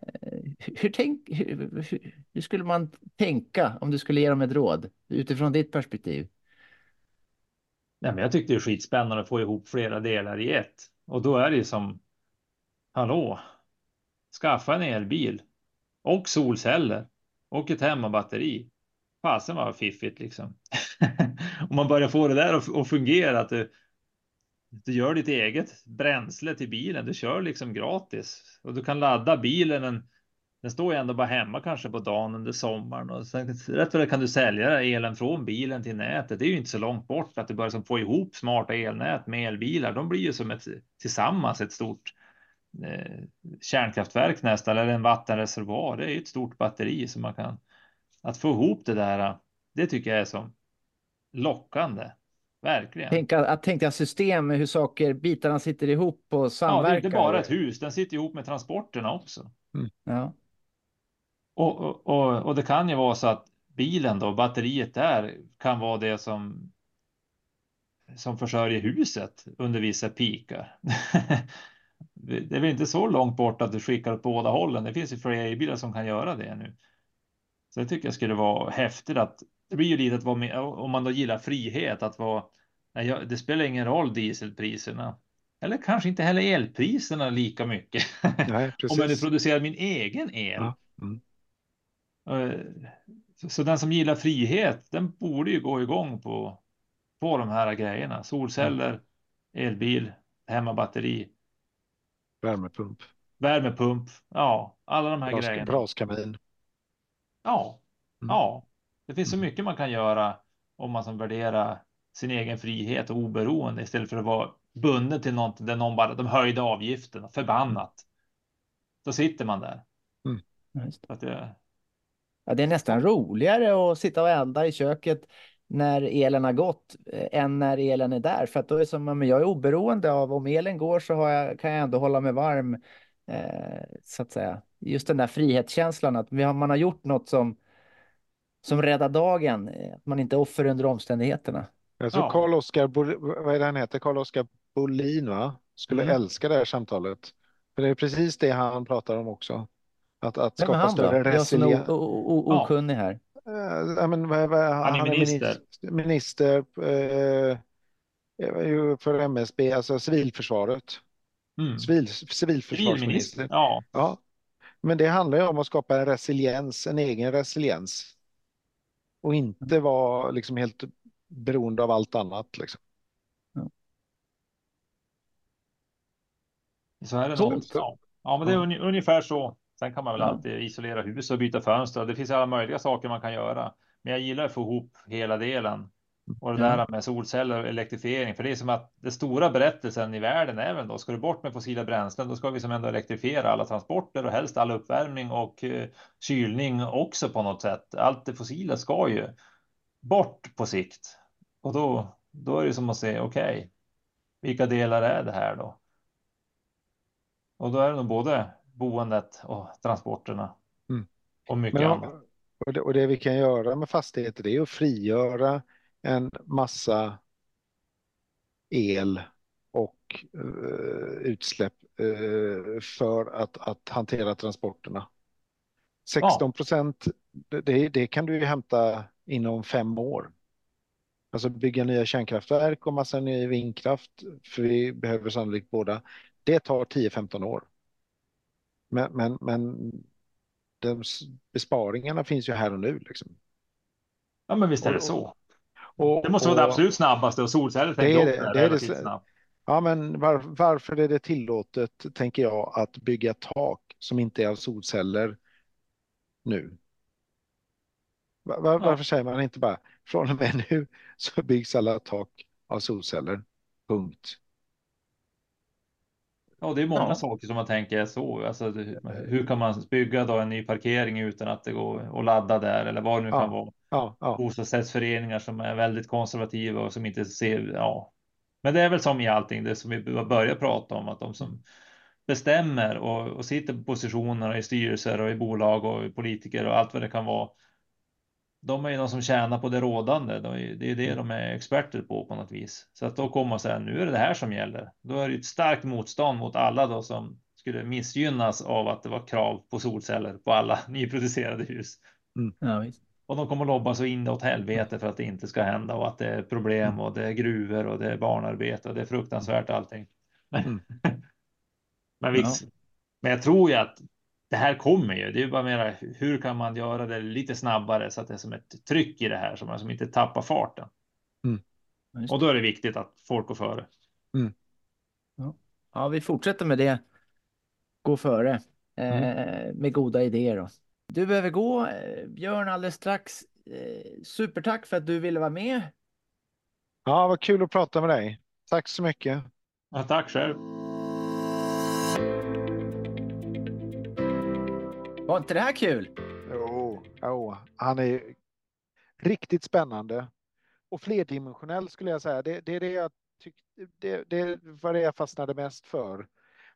hur, tänk, hur, hur, hur skulle man tänka om du skulle ge dem ett råd utifrån ditt perspektiv? Nej, men jag tyckte det är skitspännande att få ihop flera delar i ett. Och då är det ju som, hallå, skaffa en elbil och solceller och ett hemmabatteri. Fasen var fiffigt liksom. Om man börjar få det där att fungera, att du, du gör ditt eget bränsle till bilen, du kör liksom gratis och du kan ladda bilen en den står ju ändå bara hemma kanske på dagen under sommaren och sen rätt för det kan du sälja elen från bilen till nätet. Det är ju inte så långt bort att du börjar som liksom få ihop smarta elnät med elbilar. De blir ju som ett tillsammans ett stort eh, kärnkraftverk nästan eller en vattenreservoar. Det är ju ett stort batteri som man kan att få ihop det där. Det tycker jag är som lockande. Verkligen. Tänka, att tänka system hur saker, bitarna sitter ihop och samverkar. Ja, det är inte bara ett hus, den sitter ihop med transporterna också. Mm. Ja. Och, och, och det kan ju vara så att bilen då, batteriet där kan vara det som som försörjer huset under vissa pikar. det är väl inte så långt bort att du skickar åt båda hållen. Det finns ju fler elbilar som kan göra det nu. Så det tycker jag skulle vara häftigt att det blir ju lite att vara med om man då gillar frihet att vara. Det spelar ingen roll dieselpriserna eller kanske inte heller elpriserna lika mycket. Nej, om jag nu producerar min egen el. Ja. Mm. Eh, så den som gillar frihet, den borde ju gå igång på, på de här grejerna. Solceller, mm. elbil, hemmabatteri. Värmepump. Värmepump, ja, alla de här Bras, grejerna. Braskamin. Ja, mm. ja, det finns så mm. mycket man kan göra om man som värderar sin egen frihet och oberoende istället för att vara bunden till något där någon bara de höjda avgifterna förbannat. Då sitter man där. Mm. Att det... Ja, det är nästan roligare att sitta och elda i köket när elen har gått eh, än när elen är där. För att då är det som att jag är oberoende av om elen går så har jag, kan jag ändå hålla mig varm. Eh, så att säga. Just den där frihetskänslan att man har gjort något som, som räddar dagen. Eh, att man inte är offer under omständigheterna. Alltså ja. Carl Oskar, vad är det han heter? Carl Oskar Bolin va? Skulle mm. älska det här samtalet. För det är precis det han pratar om också. Att, att skapa han större resiliens. Jag är okunnig här. Uh, ja, men, vad, vad, han, är minister. Minister uh, för MSB, alltså civilförsvaret. Mm. Civil, civilförsvarsminister. Ja. ja. Men det handlar ju om att skapa en resiliens, en egen resiliens. Och inte vara liksom helt beroende av allt annat. Liksom. Ja. Så är det. Ja. ja, men det är un ungefär så. Sen kan man väl alltid isolera huset och byta fönster. Det finns alla möjliga saker man kan göra. Men jag gillar att få ihop hela delen. Och det där med solceller och elektrifiering. För det är som att det stora berättelsen i världen är väl då, ska du bort med fossila bränslen, då ska vi som ändå elektrifiera alla transporter och helst all uppvärmning och uh, kylning också på något sätt. Allt det fossila ska ju bort på sikt. Och då, då är det som att se, okej, okay, vilka delar är det här då? Och då är det nog både boendet och transporterna. Mm. Och mycket Men, annat. Och det, och det vi kan göra med fastigheter det är att frigöra en massa el och uh, utsläpp uh, för att, att hantera transporterna. 16 procent, ja. det, det, kan du ju hämta inom fem år. Alltså bygga nya kärnkraftverk och massa ny vindkraft, för vi behöver sannolikt båda. Det tar 10-15 år. Men, men, men de besparingarna finns ju här och nu. Liksom. Ja, men visst är det så. Och, det måste och, vara det absolut snabbaste och solceller det är det, det, är det snabbt. Ja, men var, varför är det tillåtet, tänker jag, att bygga tak som inte är av solceller nu? Var. Varför säger man inte bara från och med nu så byggs alla tak av solceller? Punkt. Ja, det är många ja. saker som man tänker så. Alltså, hur kan man bygga då en ny parkering utan att det går att ladda där eller vad det nu ja. kan vara. Ja, ja. Bostadsrättsföreningar som är väldigt konservativa och som inte ser. Ja, men det är väl som i allting det som vi börjar prata om att de som bestämmer och, och sitter på positioner i styrelser och i bolag och politiker och allt vad det kan vara de är ju de som tjänar på det rådande. Det är det de är experter på på något vis. Så att då kommer man säga nu är det det här som gäller. Då är det ett starkt motstånd mot alla då som skulle missgynnas av att det var krav på solceller på alla nyproducerade hus. Mm. Ja, och de kommer lobba så in åt helvete för att det inte ska hända och att det är problem mm. och det är gruvor och det är barnarbete och det är fruktansvärt allting. Mm. Men visst, ja. men jag tror ju att det här kommer ju. Det är bara mera hur kan man göra det lite snabbare så att det är som ett tryck i det här så man som inte tappar farten. Mm. Och då är det viktigt att folk går före. Mm. Ja. ja, vi fortsätter med det. Gå före mm. eh, med goda idéer. Då. Du behöver gå, eh, Björn, alldeles strax. Eh, supertack för att du ville vara med. Ja, vad kul att prata med dig. Tack så mycket. Ja, tack själv. Var inte det här kul? Jo, jo. han är riktigt spännande och flerdimensionell skulle jag säga. Det, det är det jag tyckte, det, det var det jag fastnade mest för.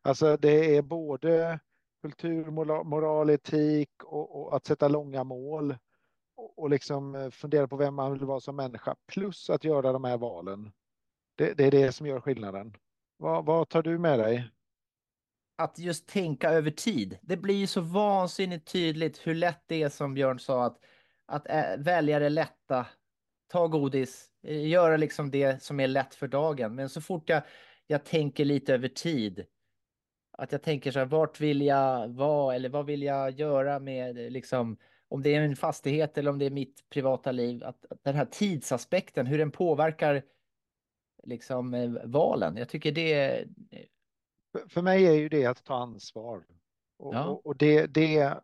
Alltså det är både kultur, moral, etik och, och att sätta långa mål och, och liksom eh, fundera på vem man vill vara som människa plus att göra de här valen. Det, det är det som gör skillnaden. Vad, vad tar du med dig? Att just tänka över tid. Det blir ju så vansinnigt tydligt hur lätt det är som Björn sa att, att eh, välja det lätta, ta godis, eh, göra liksom det som är lätt för dagen. Men så fort jag, jag tänker lite över tid, att jag tänker så här, vart vill jag vara eller vad vill jag göra med liksom om det är en fastighet eller om det är mitt privata liv, att, att den här tidsaspekten, hur den påverkar liksom eh, valen. Jag tycker det för mig är ju det att ta ansvar. Och, ja. och det, det,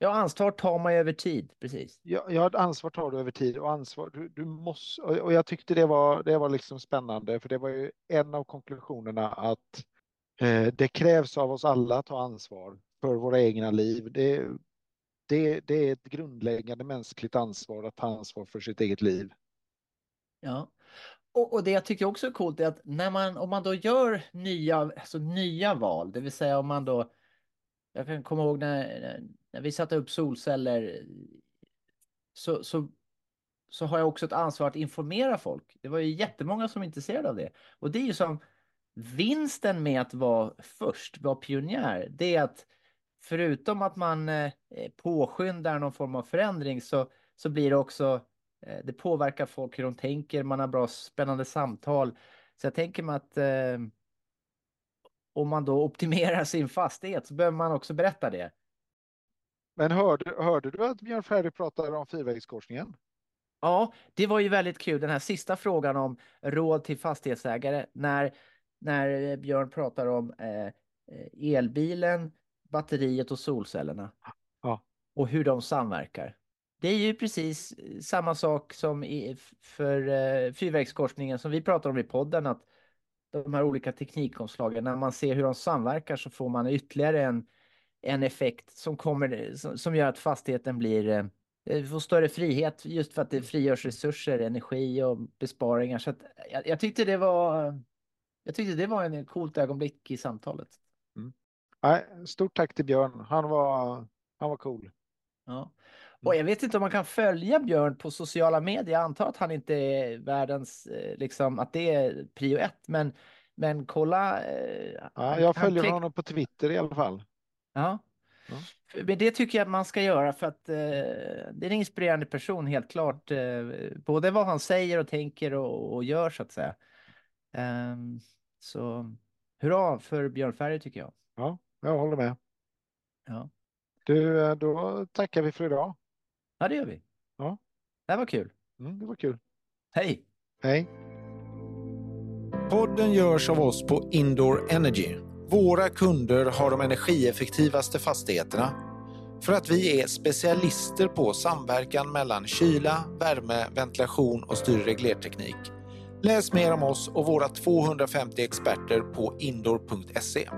Ja, ansvar tar man ju över tid, precis. Ja, ja, ansvar tar du över tid och ansvar, du, du måste, och jag tyckte det var, det var liksom spännande, för det var ju en av konklusionerna att eh, det krävs av oss alla att ta ansvar för våra egna liv. Det, det, det är ett grundläggande mänskligt ansvar att ta ansvar för sitt eget liv. Ja, och, och det jag tycker också är coolt är att när man, om man då gör nya, alltså nya val, det vill säga om man då, jag kan komma ihåg när, när vi satte upp solceller, så, så, så har jag också ett ansvar att informera folk. Det var ju jättemånga som är intresserade av det. Och det är ju som vinsten med att vara först, vara pionjär, det är att förutom att man eh, påskyndar någon form av förändring så, så blir det också det påverkar folk hur de tänker, man har bra spännande samtal. Så jag tänker mig att eh, om man då optimerar sin fastighet så behöver man också berätta det. Men hörde, hörde du att Björn Ferry pratade om fyrvägskorsningen? Ja, det var ju väldigt kul. Den här sista frågan om råd till fastighetsägare när, när Björn pratar om eh, elbilen, batteriet och solcellerna. Ja. Och hur de samverkar. Det är ju precis eh, samma sak som i, för eh, fyrvägskorsningen som vi pratar om i podden, att de här olika teknikomslagen, när man ser hur de samverkar så får man ytterligare en, en effekt som, kommer, som, som gör att fastigheten blir eh, eh får större frihet just för att det frigörs resurser, energi och besparingar. Så jag, jag, tyckte det var jag tyckte det var en coolt ögonblick i samtalet. Mm. Nej, stort tack till Björn. Han var, han var cool. Ja. Och jag vet inte om man kan följa Björn på sociala medier. Jag antar att han inte är världens, eh, liksom, att det är prio ett. Men, men kolla. Eh, ja, jag följer han... honom på Twitter i alla fall. Ja. ja. Men det tycker jag att man ska göra för att eh, det är en inspirerande person helt klart. Eh, både vad han säger och tänker och, och gör så att säga. Um, så hurra för Björn Ferry tycker jag. Ja, jag håller med. Ja. Du, eh, då tackar vi för idag. Ja, det gör vi. Ja. Det här var kul. Mm, det var kul. Hej! Hej! Podden görs av oss på Indoor Energy. Våra kunder har de energieffektivaste fastigheterna för att vi är specialister på samverkan mellan kyla, värme, ventilation och styrreglerteknik. Läs mer om oss och våra 250 experter på indoor.se.